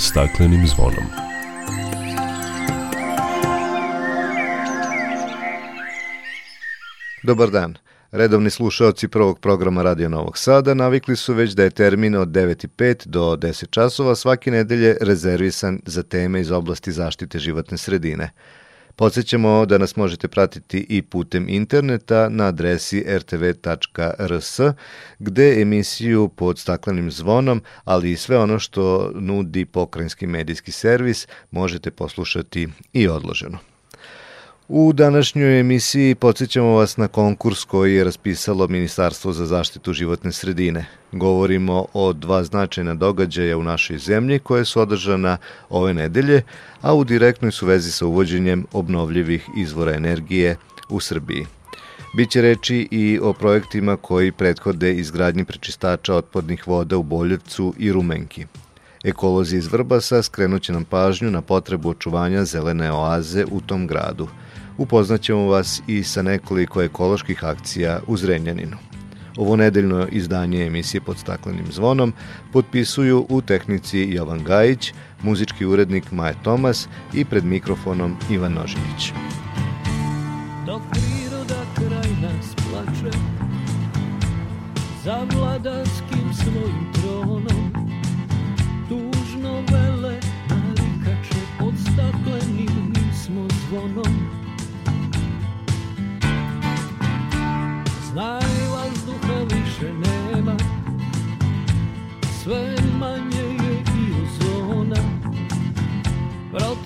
staklenim zvonom. Dobar dan. Redovni slušaoci prvog programa Radio Novog Sada navikli su već da je termin od 9.05 do 10 časova svake nedelje rezervisan za teme iz oblasti zaštite životne sredine. Podsećamo da nas možete pratiti i putem interneta na adresi rtv.rs, gde emisiju pod staklenim zvonom, ali i sve ono što nudi pokrajinski medijski servis, možete poslušati i odloženo. U današnjoj emisiji podsjećamo vas na konkurs koji je raspisalo Ministarstvo za zaštitu životne sredine. Govorimo o dva značajna događaja u našoj zemlji koje su održana ove nedelje, a u direktnoj su vezi sa uvođenjem obnovljivih izvora energije u Srbiji. Biće reči i o projektima koji prethode izgradnji prečistača otpadnih voda u Boljevcu i Rumenki. Ekolozi iz Vrbasa skrenuće nam pažnju na potrebu očuvanja zelene oaze u tom gradu – upoznaćemo vas i sa nekoliko ekoloških akcija u Zrenjaninu. Ovo nedeljno izdanje emisije pod staklenim zvonom potpisuju u tehnici Jovan Gajić, muzički urednik Maje Tomas i pred mikrofonom Ivan Nožinić. Dok priroda kraj nas plače za vladanskim svojim tronom tužno vele narikače pod staklenim smo zvonom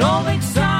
Čovek sam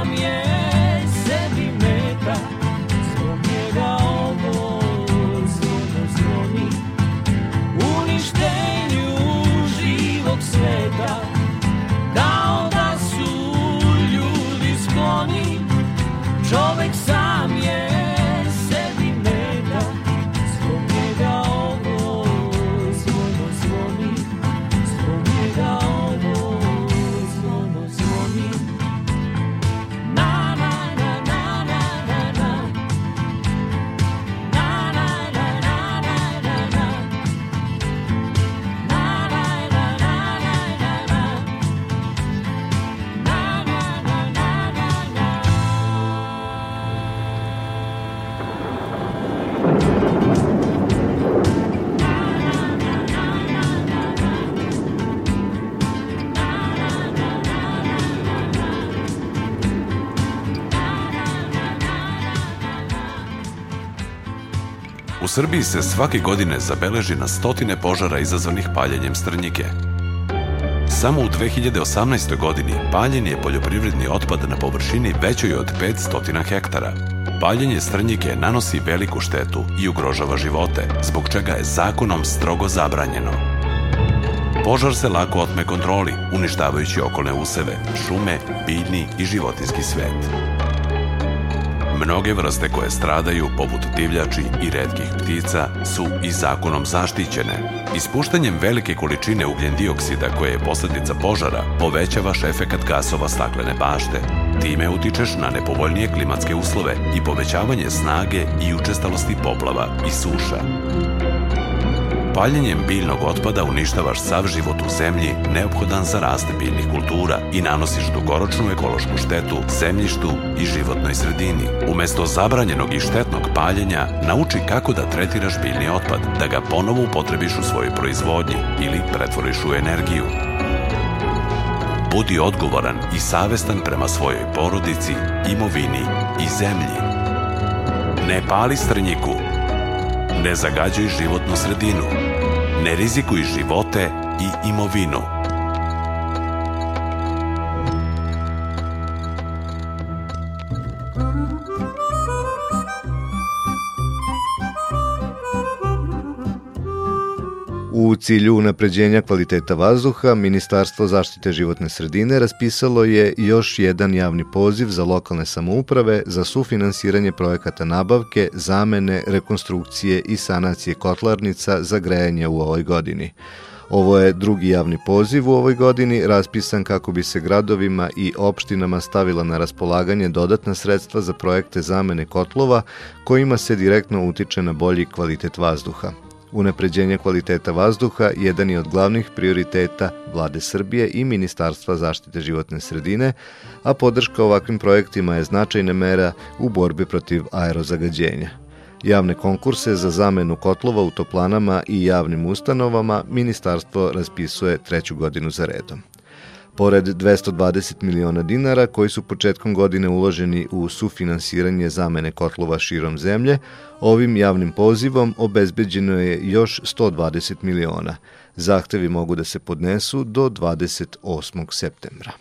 Srbiji se svake godine zabeleži na stotine požara izazvanih paljenjem strnjike. Samo u 2018. godini paljen je poljoprivredni otpad na površini većoj od 500 hektara. Paljenje strnjike nanosi veliku štetu i ugrožava živote, zbog čega je zakonom strogo zabranjeno. Požar se lako otme kontroli, uništavajući okolne useve, šume, biljni i životinski svet. Mnoge vrste koje stradaju, poput divljači i redkih ptica, su i zakonom zaštićene. Ispuštanjem velike količine ugljen dioksida koje je posledica požara povećavaš efekat gasova staklene bašte. Time utičeš na nepovoljnije klimatske uslove i povećavanje snage i učestalosti poplava i suša. Paljenjem biljnog otpada uništavaš sav život u zemlji neophodan za raste biljnih kultura i nanosiš dugoročnu ekološku štetu zemljištu i životnoj sredini. Umesto zabranjenog i štetnog paljenja, nauči kako da tretiraš biljni otpad, da ga ponovo upotrebiš u svojoj proizvodnji ili pretvoriš u energiju. Budi odgovoran i savestan prema svojoj porodici, imovini i zemlji. Ne pali strnjiku, Ne zagađuj životnu sredinu. Ne rizikuj živote i imovinu. U cilju unapređenja kvaliteta vazduha, Ministarstvo zaštite životne sredine raspisalo je još jedan javni poziv za lokalne samouprave za sufinansiranje projekata nabavke, zamene, rekonstrukcije i sanacije kotlarnica za grejanje u ovoj godini. Ovo je drugi javni poziv u ovoj godini, raspisan kako bi se gradovima i opštinama stavila na raspolaganje dodatna sredstva za projekte zamene kotlova kojima se direktno utiče na bolji kvalitet vazduha. Unapređenje kvaliteta vazduha jedan je od glavnih prioriteta vlade Srbije i Ministarstva zaštite životne sredine, a podrška ovakvim projektima je značajna mera u borbi protiv aerozagađenja. Javne konkurse za zamenu kotlova u toplanama i javnim ustanovama ministarstvo raspisuje treću godinu za redom. Pored 220 miliona dinara koji su početkom godine uloženi u sufinansiranje zamene kotlova širom zemlje, ovim javnim pozivom obezbeđeno je još 120 miliona. Zahtevi mogu da se podnesu do 28. septembra.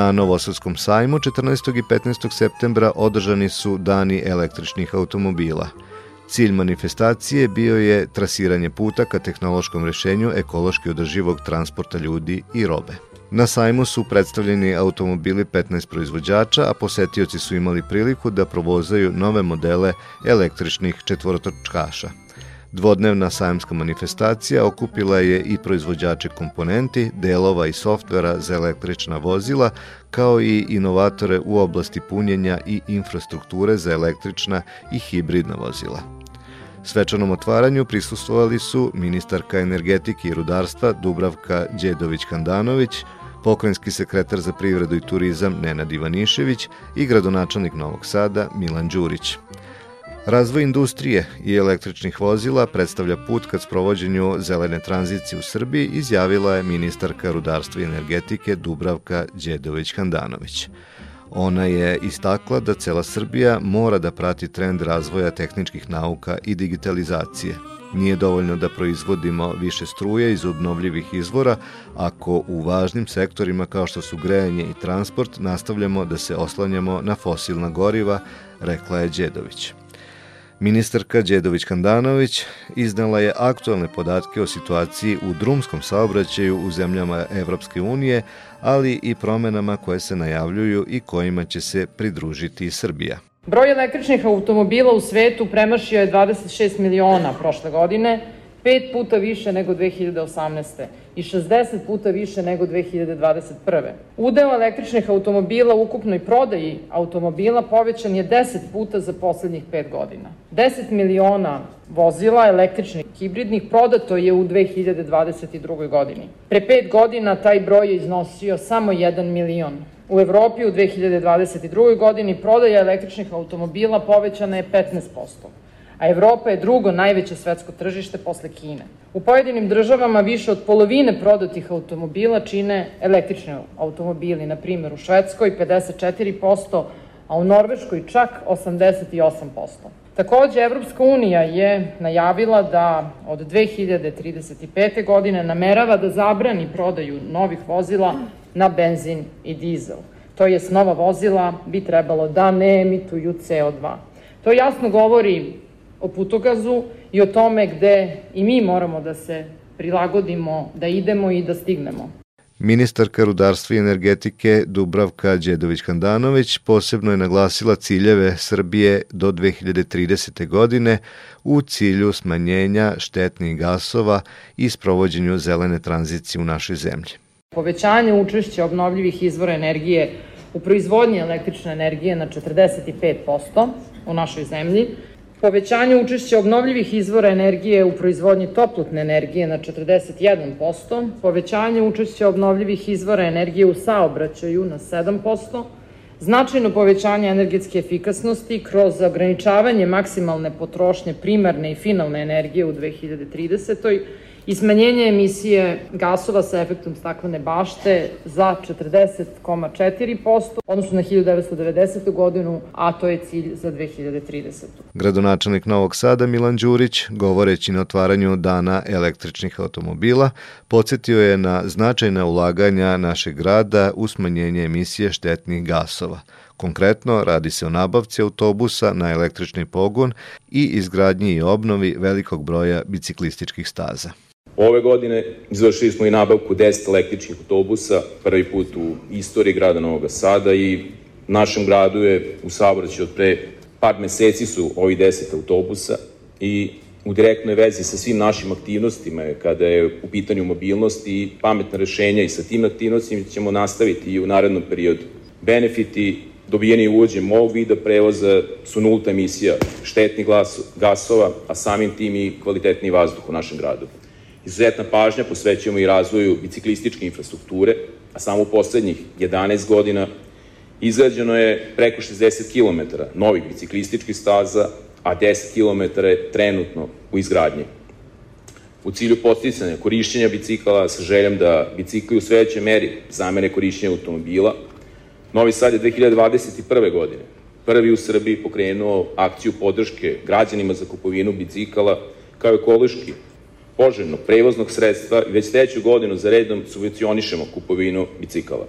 Na Novosadskom sajmu 14. i 15. septembra održani su dani električnih automobila. Cilj manifestacije bio je trasiranje puta ka tehnološkom rešenju ekološki održivog transporta ljudi i robe. Na sajmu su predstavljeni automobili 15 proizvođača, a posetioci su imali priliku da provozaju nove modele električnih četvorotočkaša. Dvodnevna sajamska manifestacija okupila je i proizvođače komponenti, delova i softvera za električna vozila, kao i inovatore u oblasti punjenja i infrastrukture za električna i hibridna vozila. Svečanom otvaranju prisustovali su ministarka energetike i rudarstva Dubravka Đedović-Handanović, pokrenjski sekretar za privredu i turizam Nenad Ivanišević i gradonačelnik Novog Sada Milan Đurić. Razvoj industrije i električnih vozila predstavlja put ka sprovođenju zelene tranzicije u Srbiji, izjavila je ministarka rudarstva i energetike Dubravka Đedović-Handanović. Ona je istakla da cela Srbija mora da prati trend razvoja tehničkih nauka i digitalizacije. Nije dovoljno da proizvodimo više struje iz obnovljivih izvora ako u važnim sektorima kao što su grejanje i transport nastavljamo da se oslanjamo na fosilna goriva, rekla je Đedović. Ministarka Đedović-Kandanović iznala je aktualne podatke o situaciji u drumskom saobraćaju u zemljama Evropske unije, ali i promenama koje se najavljuju i kojima će se pridružiti i Srbija. Broj električnih automobila u svetu premašio je 26 miliona prošle godine, pet puta više nego 2018. i 60 puta više nego 2021. Udeo električnih automobila u ukupnoj prodaji automobila povećan je 10 puta za poslednjih 5 godina. 10 miliona vozila električnih hibridnih prodato je u 2022. godini. Pre 5 godina taj broj je iznosio samo 1 milion. U Evropi u 2022. godini prodaja električnih automobila povećana je 15% a Evropa je drugo najveće svetsko tržište posle Kine. U pojedinim državama više od polovine prodatih automobila čine električni automobili, na primjer u Švedskoj 54%, a u Norveškoj čak 88%. Takođe, Evropska unija je najavila da od 2035. godine namerava da zabrani prodaju novih vozila na benzin i dizel. To jest, nova vozila bi trebalo da ne emituju CO2. To jasno govori o putogazu i o tome gde i mi moramo da se prilagodimo, da idemo i da stignemo. Ministarka rudarstva i energetike Dubravka Đedović-Handanović posebno je naglasila ciljeve Srbije do 2030. godine u cilju smanjenja štetnih gasova i sprovođenju zelene tranzicije u našoj zemlji. Povećanje učešća obnovljivih izvora energije u proizvodnji električne energije na 45% u našoj zemlji povećanje učešća obnovljivih izvora energije u proizvodnji toplotne energije na 41%, povećanje učešća obnovljivih izvora energije u saobraćaju na 7%, značajno povećanje energetske efikasnosti kroz ograničavanje maksimalne potrošnje primarne i finalne energije u 2030 i smanjenje emisije gasova sa efektom staklene bašte za 40,4%, odnosno na 1990. godinu, a to je cilj za 2030. Gradonačelnik Novog Sada Milan Đurić, govoreći na otvaranju dana električnih automobila, podsjetio je na značajna ulaganja našeg grada u smanjenje emisije štetnih gasova. Konkretno, radi se o nabavci autobusa na električni pogon i izgradnji i obnovi velikog broja biciklističkih staza. Ove godine izvršili smo i nabavku 10 električnih autobusa, prvi put u istoriji grada Novog Sada i našem gradu je u saobraćaju od pre par meseci su ovi 10 autobusa i u direktnoj vezi sa svim našim aktivnostima kada je u pitanju mobilnost i pametna rešenja i sa tim aktivnostima ćemo nastaviti i u narednom periodu. Benefiti dobijeni uvođem ovog vida prevoza su nulta emisija štetnih gasova, a samim tim i kvalitetni vazduh u našem gradu. Izuzetna pažnja posvećujemo i razvoju biciklističke infrastrukture, a samo u poslednjih 11 godina izgrađeno je preko 60 km novih biciklističkih staza, a 10 km je trenutno u izgradnji. U cilju posticanja korišćenja bicikala sa željom da bicikli u svećoj meri zamene korišćenja automobila, Novi Sad je 2021. godine prvi u Srbiji pokrenuo akciju podrške građanima za kupovinu bicikala kao ekološki poželjnog prevoznog sredstva i već treću godinu za redom subvencionišemo kupovinu bicikala.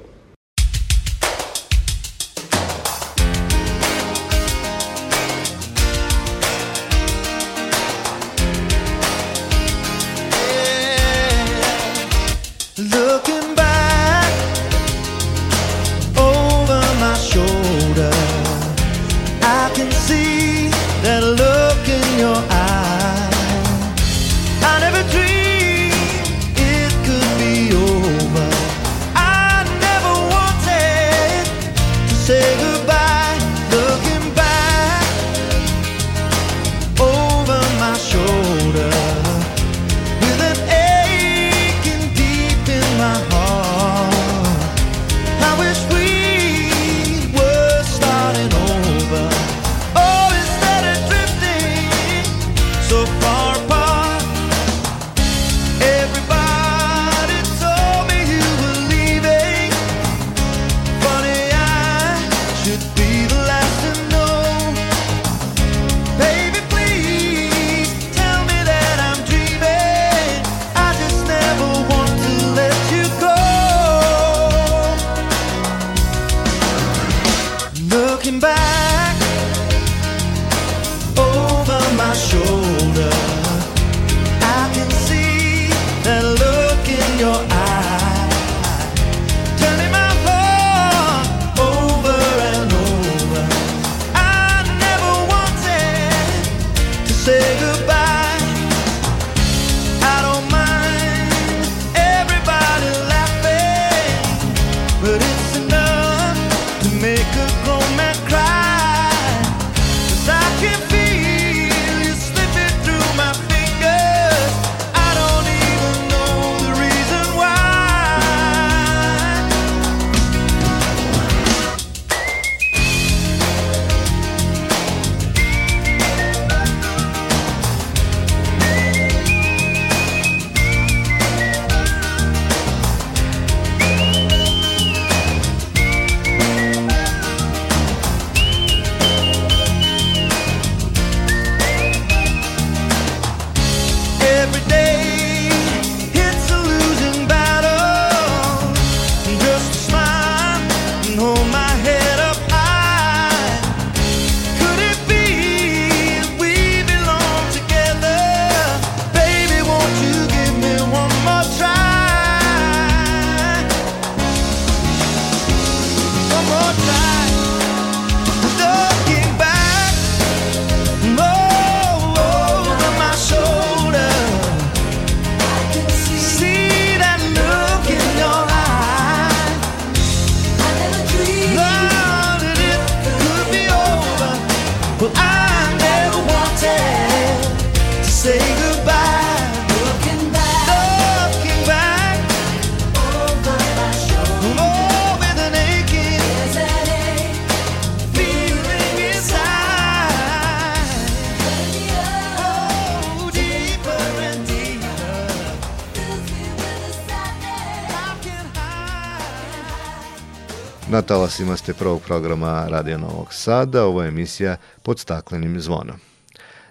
Na talasima ste prvog programa Radio Novog Sada, ovo je emisija pod staklenim zvonom.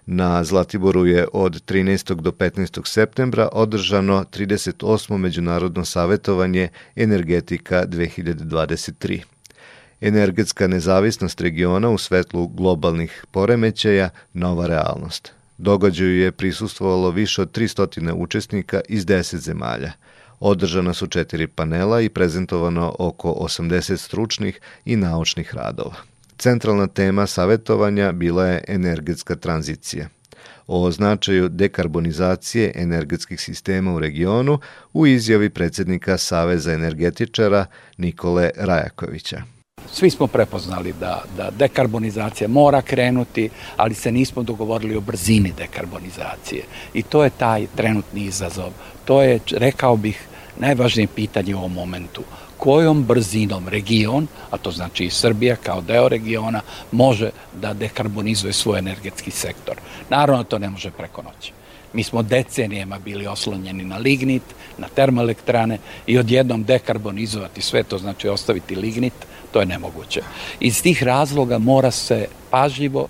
Na Zlatiboru je od 13. do 15. septembra održano 38. međunarodno savjetovanje Energetika 2023. Energetska nezavisnost regiona u svetlu globalnih poremećaja nova realnost. Događaju je prisustvovalo više od 300 učesnika iz 10 zemalja. Održana su četiri panela i prezentovano oko 80 stručnih i naučnih radova. Centralna tema savjetovanja bila je energetska tranzicija. O značaju dekarbonizacije energetskih sistema u regionu u izjavi predsjednika Saveza energetičara Nikole Rajakovića. Svi smo prepoznali da, da dekarbonizacija mora krenuti, ali se nismo dogovorili o brzini dekarbonizacije. I to je taj trenutni izazov. To je, rekao bih, najvažnije pitanje u ovom momentu. Kojom brzinom region, a to znači i Srbija kao deo regiona, može da dekarbonizuje svoj energetski sektor. Naravno, to ne može preko noći. Mi smo decenijama bili oslonjeni na lignit, na termoelektrane i odjednom dekarbonizovati sve, to znači ostaviti lignit, to je nemoguće. Iz tih razloga mora se pažljivo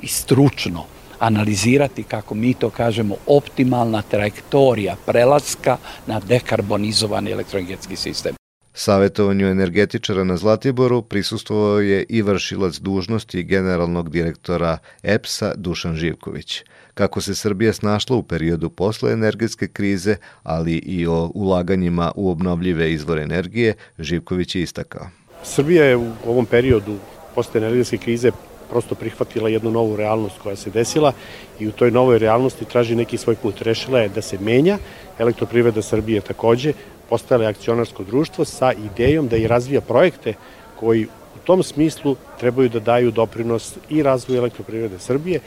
i stručno analizirati, kako mi to kažemo, optimalna trajektorija prelaska na dekarbonizovani elektroenergetski sistem. Savetovanju energetičara na Zlatiboru prisustvovao je i vršilac dužnosti generalnog direktora EPS-a Dušan Živković. Kako se Srbija snašla u periodu posle energetske krize, ali i o ulaganjima u obnovljive izvore energije, Živković je istakao. Srbija je u ovom periodu posle energetske krize prosto prihvatila jednu novu realnost koja se desila i u toj novoj realnosti traži neki svoj put. Rešila je da se menja, elektroprivreda Srbije takođe, postala je akcionarsko društvo sa idejom da i razvija projekte koji u tom smislu trebaju da daju doprinos i razvoju elektroprivrede Srbije,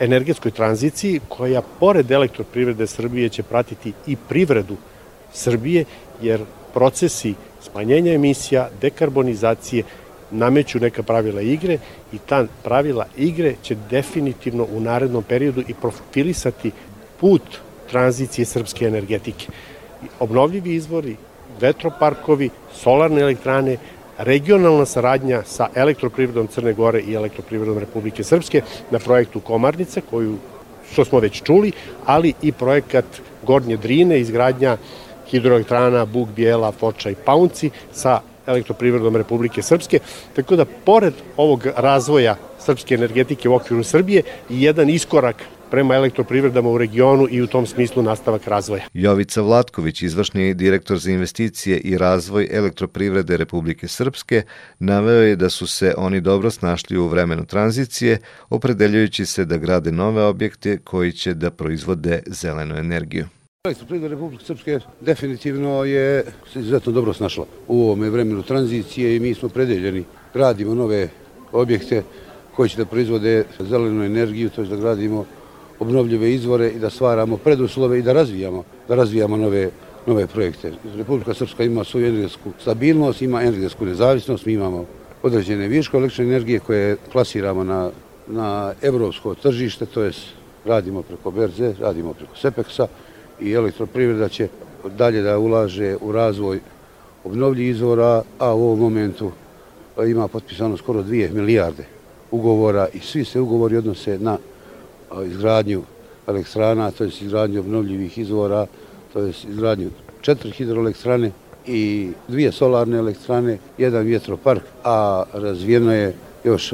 energetskoj tranziciji koja pored elektroprivrede Srbije će pratiti i privredu Srbije, jer procesi smanjenja emisija, dekarbonizacije, nameću neka pravila igre i ta pravila igre će definitivno u narednom periodu i profilisati put tranzicije srpske energetike. Obnovljivi izvori, vetroparkovi, solarne elektrane, regionalna saradnja sa elektroprivredom Crne Gore i elektroprivredom Republike Srpske na projektu Komarnice, koju što smo već čuli, ali i projekat Gornje Drine, izgradnja hidroelektrana Bug, Bijela, Foča i Paunci sa elektroprivredom Republike Srpske, tako da pored ovog razvoja srpske energetike u okviru Srbije jedan iskorak prema elektroprivredama u regionu i u tom smislu nastavak razvoja. Jovica Vlatković, izvršni direktor za investicije i razvoj elektroprivrede Republike Srpske, naveo je da su se oni dobro snašli u vremenu tranzicije, opredeljujući se da grade nove objekte koji će da proizvode zelenu energiju. Elektroprivreda Republike Srpske definitivno je se izuzetno dobro snašla u ovome vremenu tranzicije i mi smo predeljeni. Gradimo nove objekte koji će da proizvode zelenu energiju, to je da gradimo obnovljive izvore i da stvaramo preduslove i da razvijamo, da razvijamo nove nove projekte. Republika Srpska ima svoju energetsku stabilnost, ima energetsku nezavisnost, mi imamo određene viške električne energije koje klasiramo na, na evropsko tržište, to jest radimo preko Berze, radimo preko Sepeksa, i elektroprivreda će dalje da ulaže u razvoj obnovljivih izvora, a u ovom momentu ima potpisano skoro 2 milijarde ugovora i svi se ugovori odnose na izgradnju elektrana, to je izgradnju obnovljivih izvora, to je izgradnju četiri hidroelektrane i dvije solarne elektrane, jedan vjetropark, a razvijeno je još,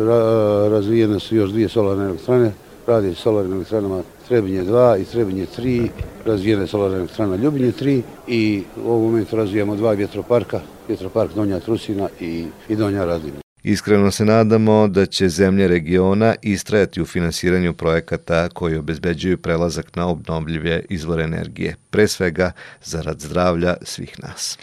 razvijene su još dvije solarne elektrane, radi solarnim elektranama Trebinje 2 i Trebinje 3, razvijene solarna elektrana Ljubinje 3 i u ovom momentu razvijamo dva vjetroparka, vjetropark Donja Trusina i, i Donja Radina. Iskreno se nadamo da će zemlje regiona istrajati u finansiranju projekata koji obezbeđuju prelazak na obnovljive izvore energije, pre svega zarad zdravlja svih nas.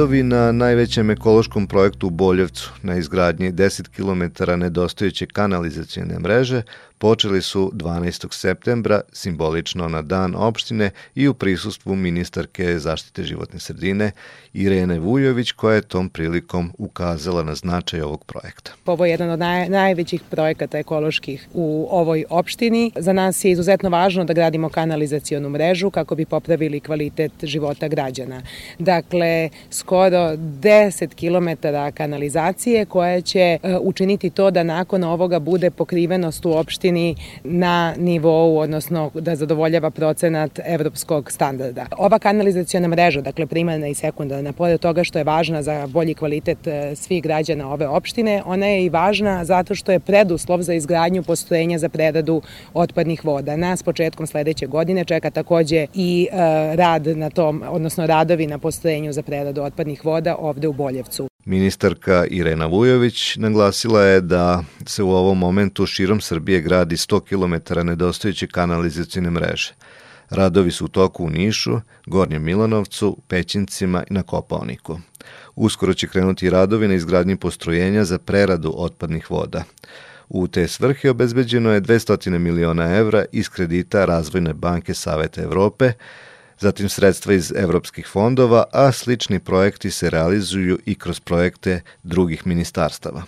Radovi na najvećem ekološkom projektu u Boljevcu na izgradnji 10 km nedostojeće kanalizacijene mreže počeli su 12. septembra, simbolično na dan opštine i u prisustvu ministarke zaštite životne sredine Irene Vujović koja je tom prilikom ukazala na značaj ovog projekta. Ovo je jedan od naj, najvećih projekata ekoloških u ovoj opštini. Za nas je izuzetno važno da gradimo kanalizacionu mrežu kako bi popravili kvalitet života građana. Dakle, 10 km kanalizacije koja će e, učiniti to da nakon ovoga bude pokrivenost u opštini na nivou, odnosno da zadovoljava procenat evropskog standarda. Ova kanalizacijona mreža, dakle primarna i sekundarna, pored toga što je važna za bolji kvalitet e, svih građana ove opštine, ona je i važna zato što je preduslov za izgradnju postrojenja za preradu otpadnih voda. Nas početkom sledeće godine čeka takođe i e, rad na tom, odnosno radovi na postrojenju za preradu otpadnih voda ovde u Boljevcu. Ministarka Irena Vujović naglasila je da se u ovom momentu širom Srbije gradi 100 km nedostojeće kanalizacijne mreže. Radovi su u toku u Nišu, Gornjem Milanovcu, Pećincima i na Kopaoniku. Uskoro će krenuti radovi na izgradnji postrojenja za preradu otpadnih voda. U te svrhe obezbeđeno je 200 miliona evra iz kredita Razvojne banke Saveta Evrope, zatim sredstva iz evropskih fondova, a slični projekti se realizuju i kroz projekte drugih ministarstava.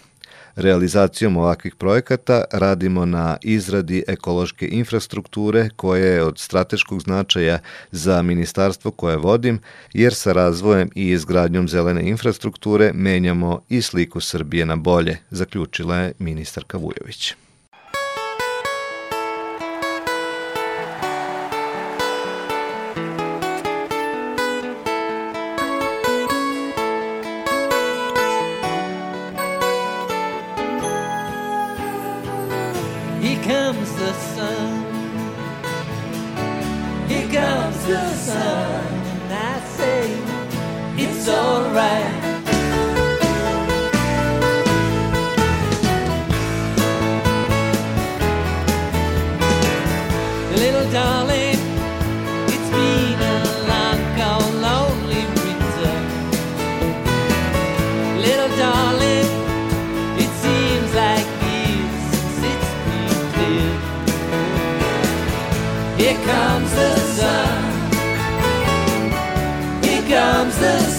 Realizacijom ovakvih projekata radimo na izradi ekološke infrastrukture koja je od strateškog značaja za ministarstvo koje vodim, jer sa razvojem i izgradnjom zelene infrastrukture menjamo i sliku Srbije na bolje, zaključila je ministarka Vujović. Here comes the sun. Here comes the sun. And I say, it's alright.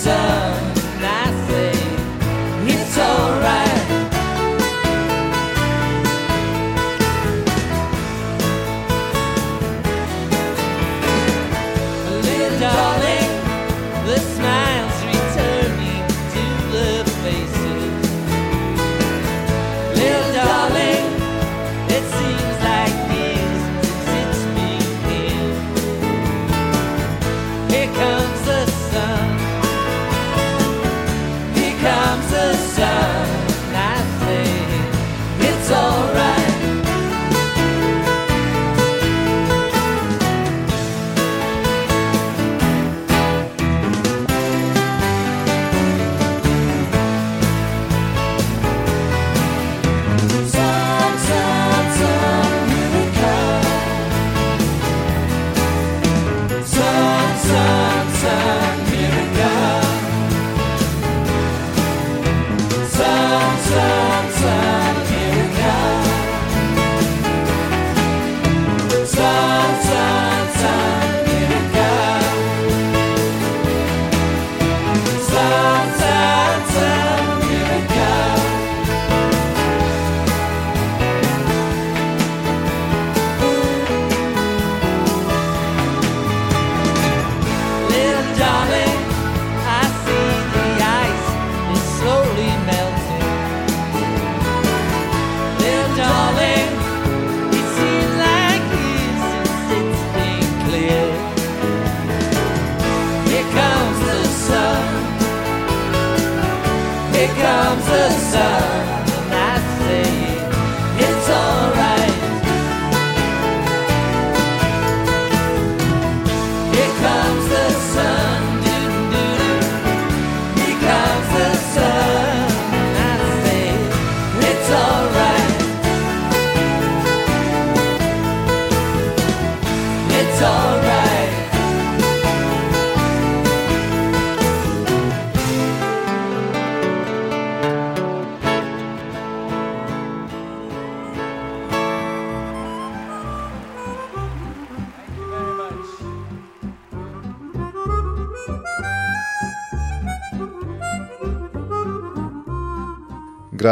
done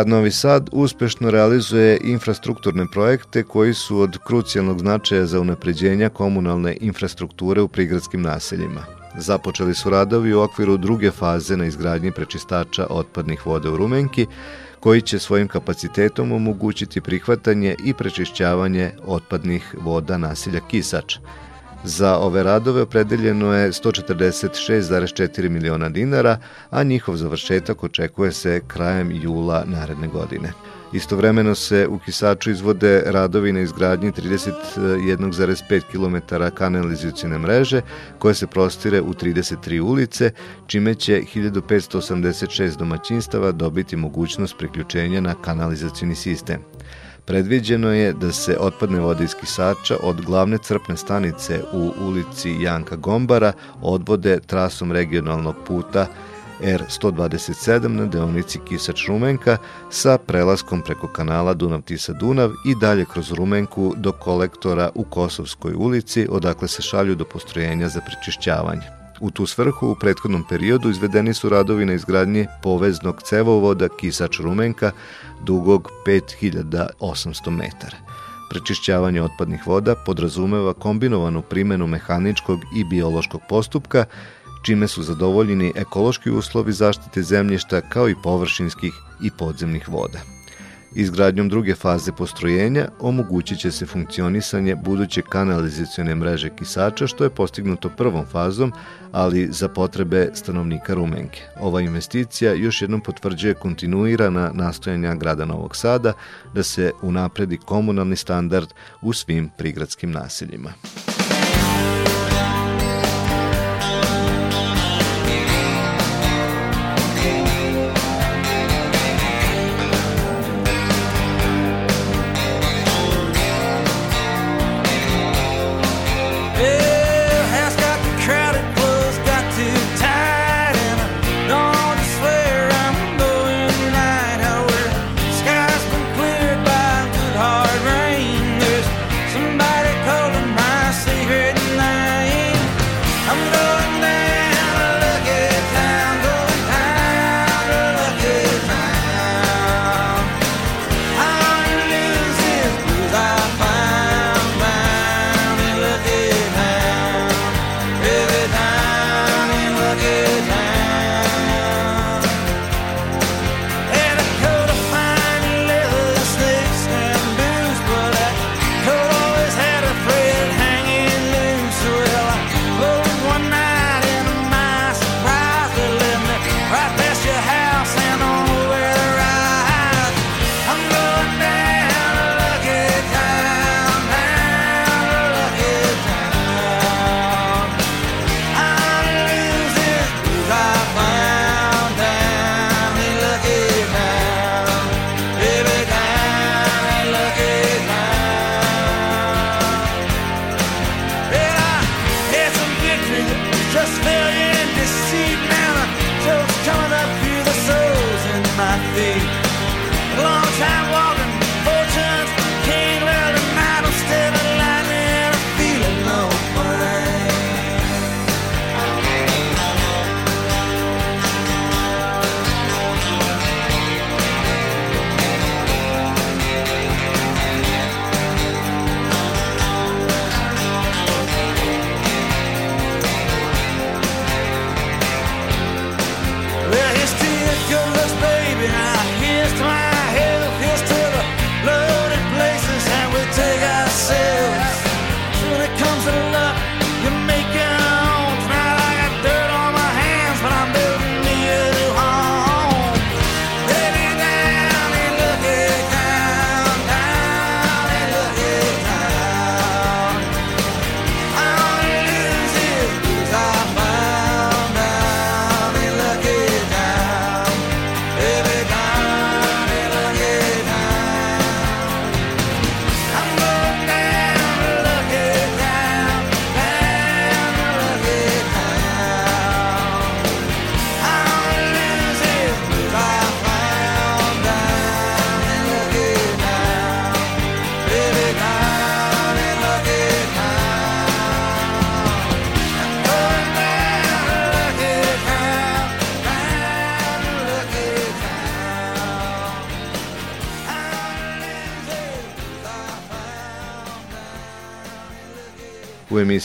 Grad Novi Sad uspešno realizuje infrastrukturne projekte koji su od krucijalnog značaja za unapređenja komunalne infrastrukture u prigradskim naseljima. Započeli su radovi u okviru druge faze na izgradnji prečistača otpadnih voda u Rumenki, koji će svojim kapacitetom omogućiti prihvatanje i prečišćavanje otpadnih voda naselja Kisač. Za ove radove opredeljeno je 146,4 miliona dinara, a njihov završetak očekuje se krajem jula naredne godine. Istovremeno se u Kisaču izvode radovi na izgradnji 31,5 km kanalizacijone mreže koje se prostire u 33 ulice, čime će 1586 domaćinstava dobiti mogućnost priključenja na kanalizacijni sistem. Predviđeno je da se otpadne vode iz Kisača od glavne crpne stanice u ulici Janka Gombara odvode trasom regionalnog puta R127 na deonici Kisač-Rumenka sa prelaskom preko kanala Dunav-Tisa-Dunav i dalje kroz Rumenku do kolektora u Kosovskoj ulici odakle se šalju do postrojenja za prečišćavanje. U tu svrhu u prethodnom periodu izvedeni su radovi na izgradnji poveznog cevovoda Kisač-Rumenka dugog 5800 metara. Prečišćavanje otpadnih voda podrazumeva kombinovanu primenu mehaničkog i biološkog postupka, čime su zadovoljeni ekološki uslovi zaštite zemljišta kao i površinskih i podzemnih voda. Izgradnjom druge faze postrojenja omogućit će se funkcionisanje buduće kanalizacione mreže kisača što je postignuto prvom fazom, ali za potrebe stanovnika Rumenke. Ova investicija još jednom potvrđuje kontinuirana nastojanja grada Novog Sada da se unapredi komunalni standard u svim prigradskim naseljima.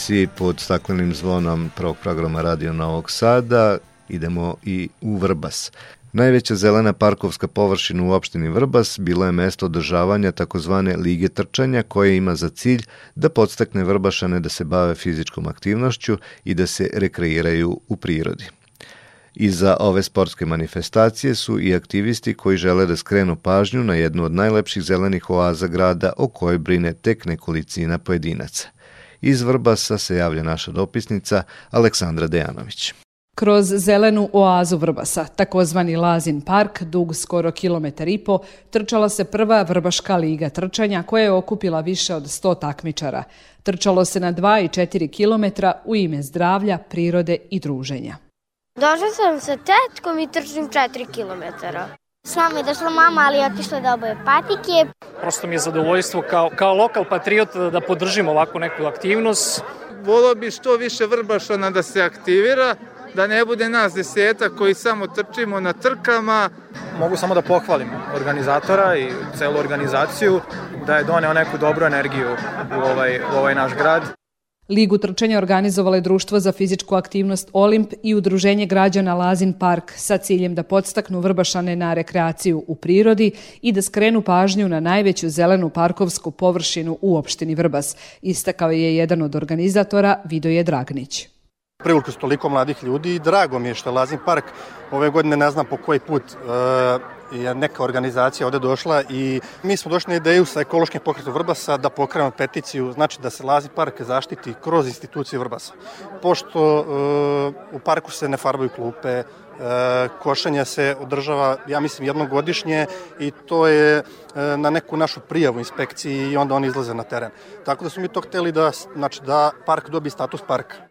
Emisiji pod staklenim zvonom prvog programa Radio Novog Sada idemo i u Vrbas. Najveća zelena parkovska površina u opštini Vrbas bilo je mesto održavanja takozvane lige trčanja koje ima za cilj da podstakne Vrbašane da se bave fizičkom aktivnošću i da se rekreiraju u prirodi. Iza ove sportske manifestacije su i aktivisti koji žele da skrenu pažnju na jednu od najlepših zelenih oaza grada o kojoj brine tek nekolicina pojedinaca. Iz Vrbasa se javlja naša dopisnica Aleksandra Dejanović. Kroz zelenu oazu Vrbasa, takozvani Lazin park, dug skoro kilometar i po, trčala se prva Vrbaška liga trčanja koja je okupila više od 100 takmičara. Trčalo se na 2 i 4 kilometra u ime zdravlja, prirode i druženja. Došla sam sa tetkom i trčim 4 kilometara. S nama je došla mama, ali je otišla da oboje patike. Prosto mi je zadovoljstvo kao, kao lokal patriot da, da podržim ovakvu neku aktivnost. Volio bi što više Vrbašana da se aktivira, da ne bude nas deseta koji samo trčimo na trkama. Mogu samo da pohvalim organizatora i celu organizaciju da je doneo neku dobru energiju u ovaj, u ovaj naš grad. Ligu trčanja organizovalo je Društvo za fizičku aktivnost Olimp i Udruženje građana Lazin Park sa ciljem da podstaknu Vrbašane na rekreaciju u prirodi i da skrenu pažnju na najveću zelenu parkovsku površinu u opštini Vrbas, istakao je jedan od organizatora Vidoje Dragnić. Privukli su toliko mladih ljudi i drago mi je što Lazin park ove godine ne znam po koji put je neka organizacija ovde došla i mi smo došli na ideju sa ekološkim pokretom Vrbasa da pokrenemo peticiju, znači da se Lazin park zaštiti kroz institucije Vrbasa. Pošto uh, u parku se ne farbaju klupe, e, košenje se održava, ja mislim, jednogodišnje i to je na neku našu prijavu inspekciji i onda oni izlaze na teren. Tako da smo mi to hteli da, znači, da park dobije status parka.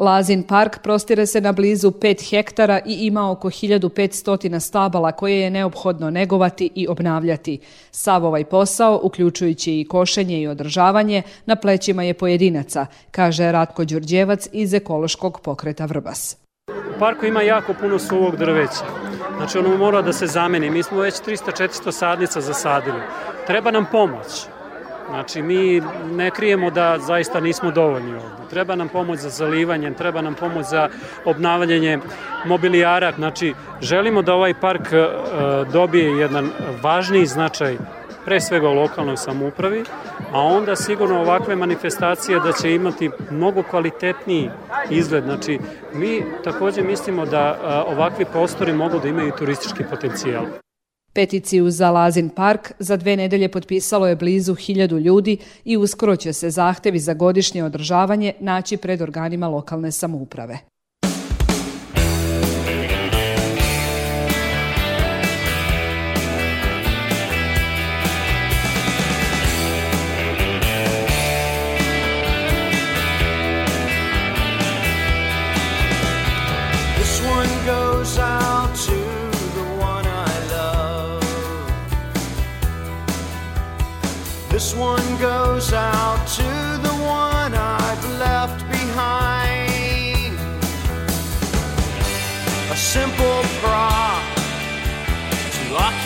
Lazin park prostire se na blizu 5 hektara i ima oko 1500 stabala koje je neophodno negovati i obnavljati. Sav ovaj posao, uključujući i košenje i održavanje, na plećima je pojedinaca, kaže Ratko Đurđevac iz ekološkog pokreta Vrbas. U parku ima jako puno suvog drveća. Znači ono mora da se zameni. Mi smo već 300-400 sadnica zasadili. Treba nam pomoć. Znači, mi ne krijemo da zaista nismo dovoljni ovde. Treba nam pomoć za zalivanje, treba nam pomoć za obnavljanje mobilijara. Znači, želimo da ovaj park e, dobije jedan važniji značaj pre svega u lokalnoj samoupravi, a onda sigurno ovakve manifestacije da će imati mnogo kvalitetniji izgled. Znači, mi takođe mislimo da e, ovakvi prostori mogu da imaju turistički potencijal. Peticiju za Lazin park za dve nedelje potpisalo je blizu hiljadu ljudi i uskoro će se zahtevi za godišnje održavanje naći pred organima lokalne samouprave. Goes out to the one I've left behind. A simple prop to occupy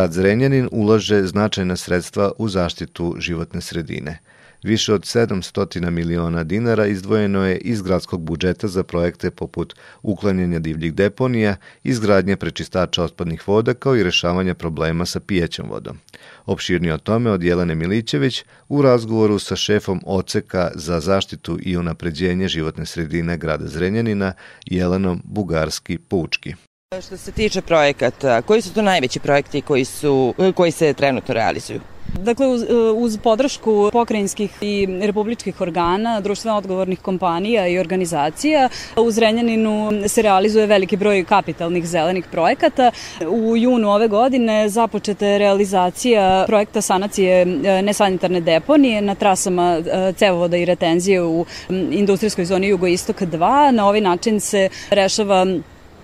Grad Zrenjanin ulaže značajna sredstva u zaštitu životne sredine. Više od 700 miliona dinara izdvojeno je iz gradskog budžeta za projekte poput uklanjanja divljih deponija, izgradnje prečistača otpadnih voda kao i rešavanja problema sa pijećom vodom. Opširnije o tome od Jelene Milićević u razgovoru sa šefom Oceka za zaštitu i unapređenje životne sredine grada Zrenjanina Jelenom Bugarski-Pučki. Što se tiče projekata, koji su to najveći projekti koji, su, koji se trenutno realizuju? Dakle, uz, uz podršku pokrajinskih i republičkih organa, društveno odgovornih kompanija i organizacija, u Zrenjaninu se realizuje veliki broj kapitalnih zelenih projekata. U junu ove godine započeta je realizacija projekta sanacije nesanitarne deponije na trasama cevovoda i retenzije u industrijskoj zoni Jugoistok 2. Na ovaj način se rešava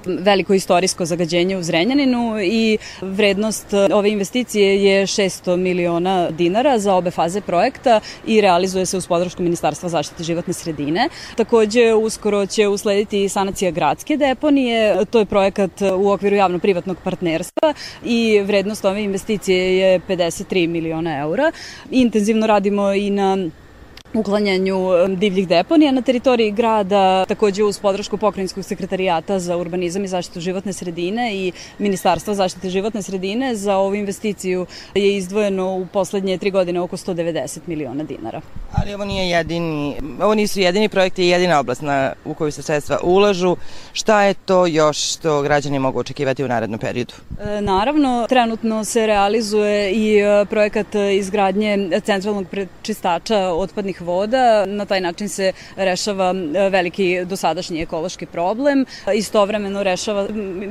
veliko istorijsko zagađenje u Zrenjaninu i vrednost ove investicije je 600 miliona dinara za obe faze projekta i realizuje se uz podršku Ministarstva zaštite životne sredine. Takođe, uskoro će uslediti sanacija gradske deponije, to je projekat u okviru javno-privatnog partnerstva i vrednost ove investicije je 53 miliona eura. Intenzivno radimo i na uklanjanju divljih deponija na teritoriji grada, takođe uz podršku pokrajinskog sekretarijata za urbanizam i zaštitu životne sredine i Ministarstva zaštite životne sredine za ovu investiciju je izdvojeno u poslednje tri godine oko 190 miliona dinara. Ali ovo nije jedini, ovo nisu jedini projekti i jedina oblast na, u koju se sredstva ulažu. Šta je to još što građani mogu očekivati u narednom periodu? E, naravno, trenutno se realizuje i projekat izgradnje centralnog prečistača otpadnih voda. Na taj način se rešava veliki dosadašnji ekološki problem. Istovremeno rešava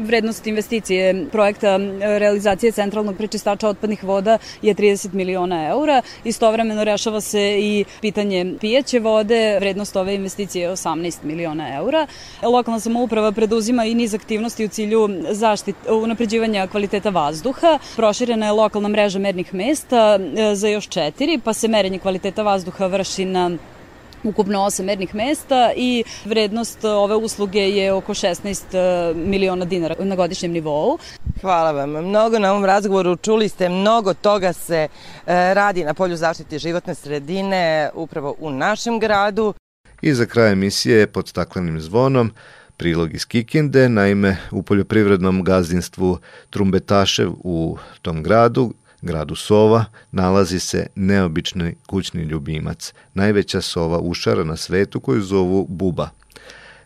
vrednost investicije projekta realizacije centralnog prečistača otpadnih voda je 30 miliona eura. Istovremeno rešava se i pitanje pijeće vode. Vrednost ove investicije je 18 miliona eura. Lokalna samouprava preduzima i niz aktivnosti u cilju zaštite, unapređivanja kvaliteta vazduha. Proširena je lokalna mreža mernih mesta za još četiri, pa se merenje kvaliteta vazduha vrši na ukupno 8 mernih mesta i vrednost ove usluge je oko 16 miliona dinara na godišnjem nivou. Hvala vam mnogo na ovom razgovoru. Čuli ste, mnogo toga se radi na polju zaštite životne sredine upravo u našem gradu. I za kraj emisije pod staklenim zvonom prilog iz Kikinde, naime u poljoprivrednom gazdinstvu Trumbetašev u tom gradu gradu Sova nalazi se neobični kućni ljubimac, najveća sova ušara na svetu koju zovu buba.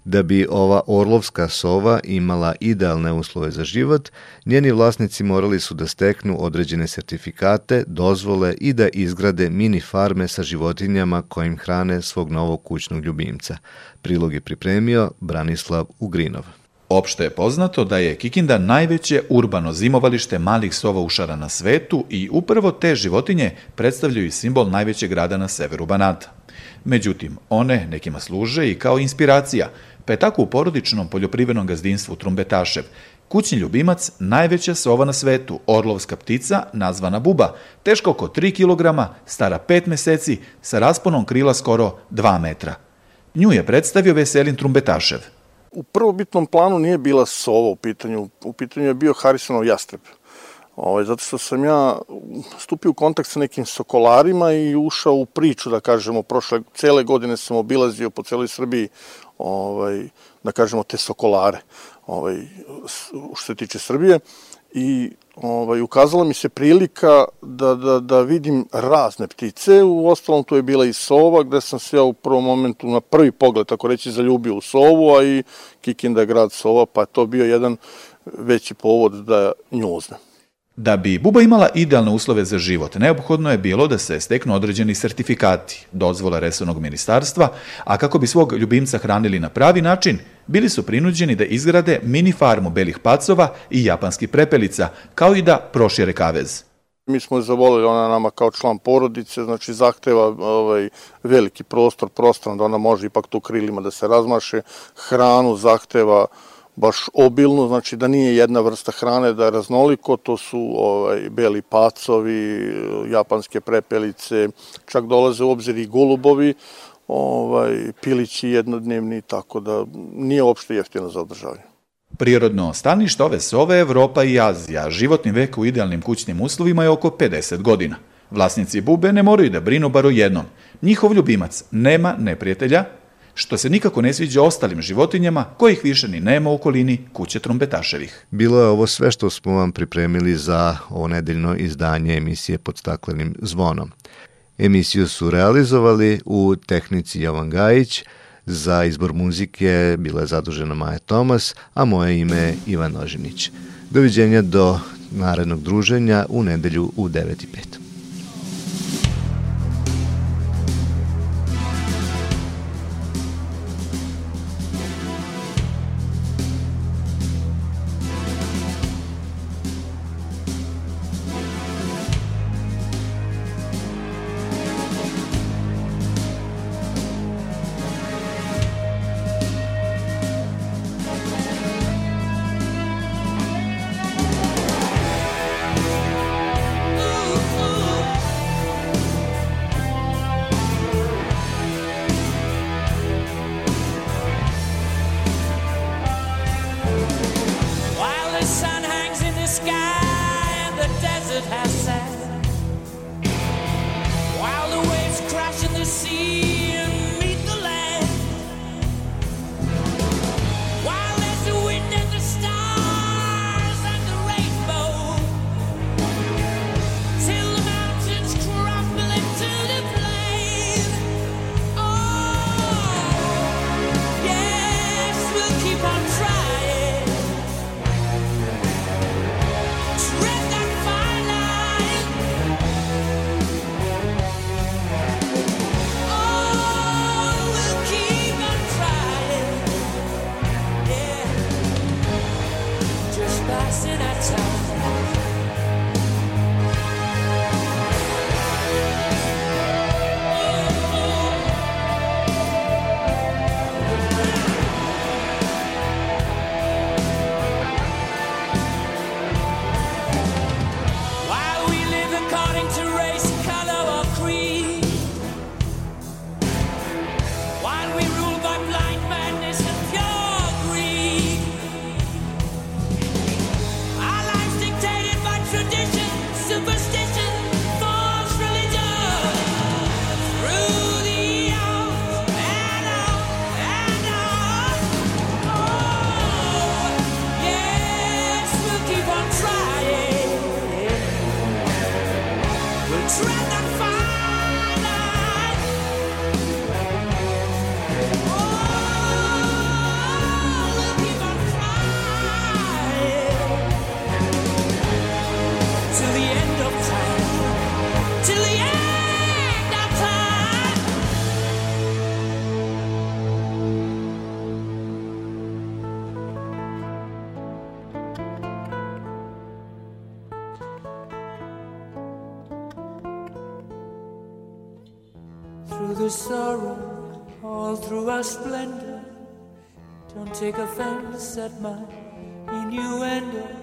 Da bi ova orlovska sova imala idealne uslove za život, njeni vlasnici morali su da steknu određene sertifikate, dozvole i da izgrade mini farme sa životinjama kojim hrane svog novog kućnog ljubimca. Prilog je pripremio Branislav Ugrinov. Opšte je poznato da je Kikinda najveće urbano zimovalište malih sova ušara na svetu i upravo te životinje predstavljaju simbol najvećeg grada na severu Banata. Međutim, one nekima služe i kao inspiracija, pa je tako u porodičnom poljoprivrednom gazdinstvu Trumbetašev Kućni ljubimac, najveća sova na svetu, orlovska ptica, nazvana buba, teška oko 3 kg, stara 5 meseci, sa rasponom krila skoro 2 metra. Nju je predstavio Veselin Trumbetašev – U prvobitnom planu nije bila sova u pitanju, u pitanju je bio Harisonov jastreb. Ovaj, zato što sam ja stupio u kontakt sa nekim sokolarima i ušao u priču, da kažemo, prošle, cele godine sam obilazio po celoj Srbiji ovaj, da kažemo, te sokolare ovaj, što se tiče Srbije i ovaj, ukazala mi se prilika da, da, da vidim razne ptice, u ostalom tu je bila i sova, gde sam se ja u prvom momentu, na prvi pogled, tako reći, zaljubio u sovu, a i Kikinda grad sova, pa to bio jedan veći povod da nju uzmem. Da bi buba imala idealne uslove za život, neophodno je bilo da se steknu određeni sertifikati, dozvola resornog ministarstva, a kako bi svog ljubimca hranili na pravi način, bili su prinuđeni da izgrade mini farmu belih pacova i japanskih prepelica, kao i da prošire kavez. Mi smo je zavolili, ona nama kao član porodice, znači zahteva ovaj, veliki prostor, prostran da ona može ipak tu krilima da se razmaše, hranu zahteva baš obilnu, znači da nije jedna vrsta hrane, da je raznoliko, to su ovaj, beli pacovi, japanske prepelice, čak dolaze u obzir i golubovi, ovaj, pilići jednodnevni, tako da nije uopšte jeftino za održavanje. Prirodno stanište ove sove Evropa i Azija, životni vek u idealnim kućnim uslovima je oko 50 godina. Vlasnici bube ne moraju da brinu bar o jednom. Njihov ljubimac nema neprijatelja, što se nikako ne sviđa ostalim životinjama, kojih više ni nema u okolini kuće trombetaševih. Bilo je ovo sve što smo vam pripremili za ovo nedeljno izdanje emisije pod staklenim zvonom. Emisiju su realizovali u tehnici Jovan Gajić, za izbor muzike bila je zadužena Maja Tomas, a moje ime je Ivan Nožinić. Doviđenja do narednog druženja u nedelju u 9.05. sorrow, all through our splendor. Don't take offense at my innuendo.